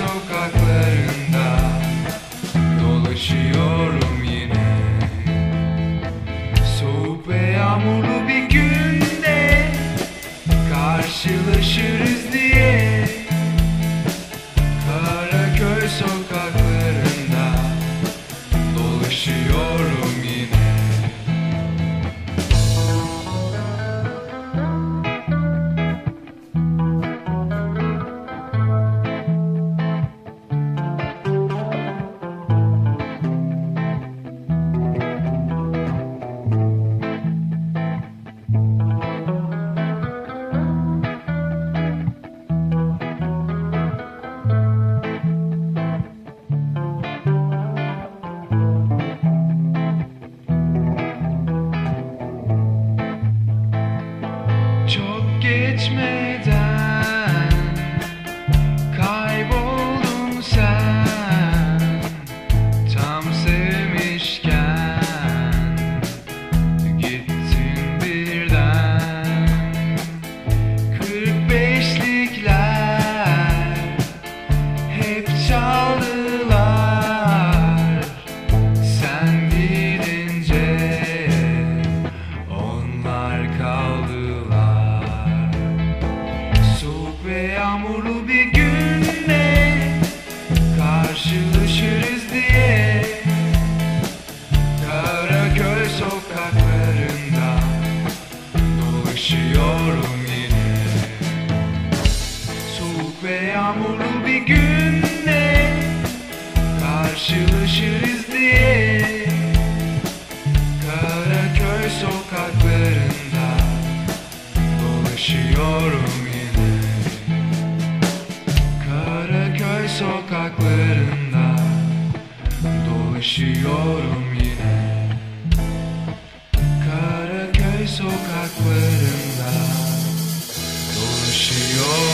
sokaklarında dolaşıyorum yine. Soğuk ve yağmurlu bir günde karşılaşırız diye. Karaköy sokaklarında dolaşıyorum. makes me. Yağmurlu bir günle Karşılaşırız diye. Karaköy sokaklarında Dolaşıyorum yine. Soğuk ve yağmurlu sokaklarında dolaşıyorum yine. Karaköy sokaklarında dolaşıyorum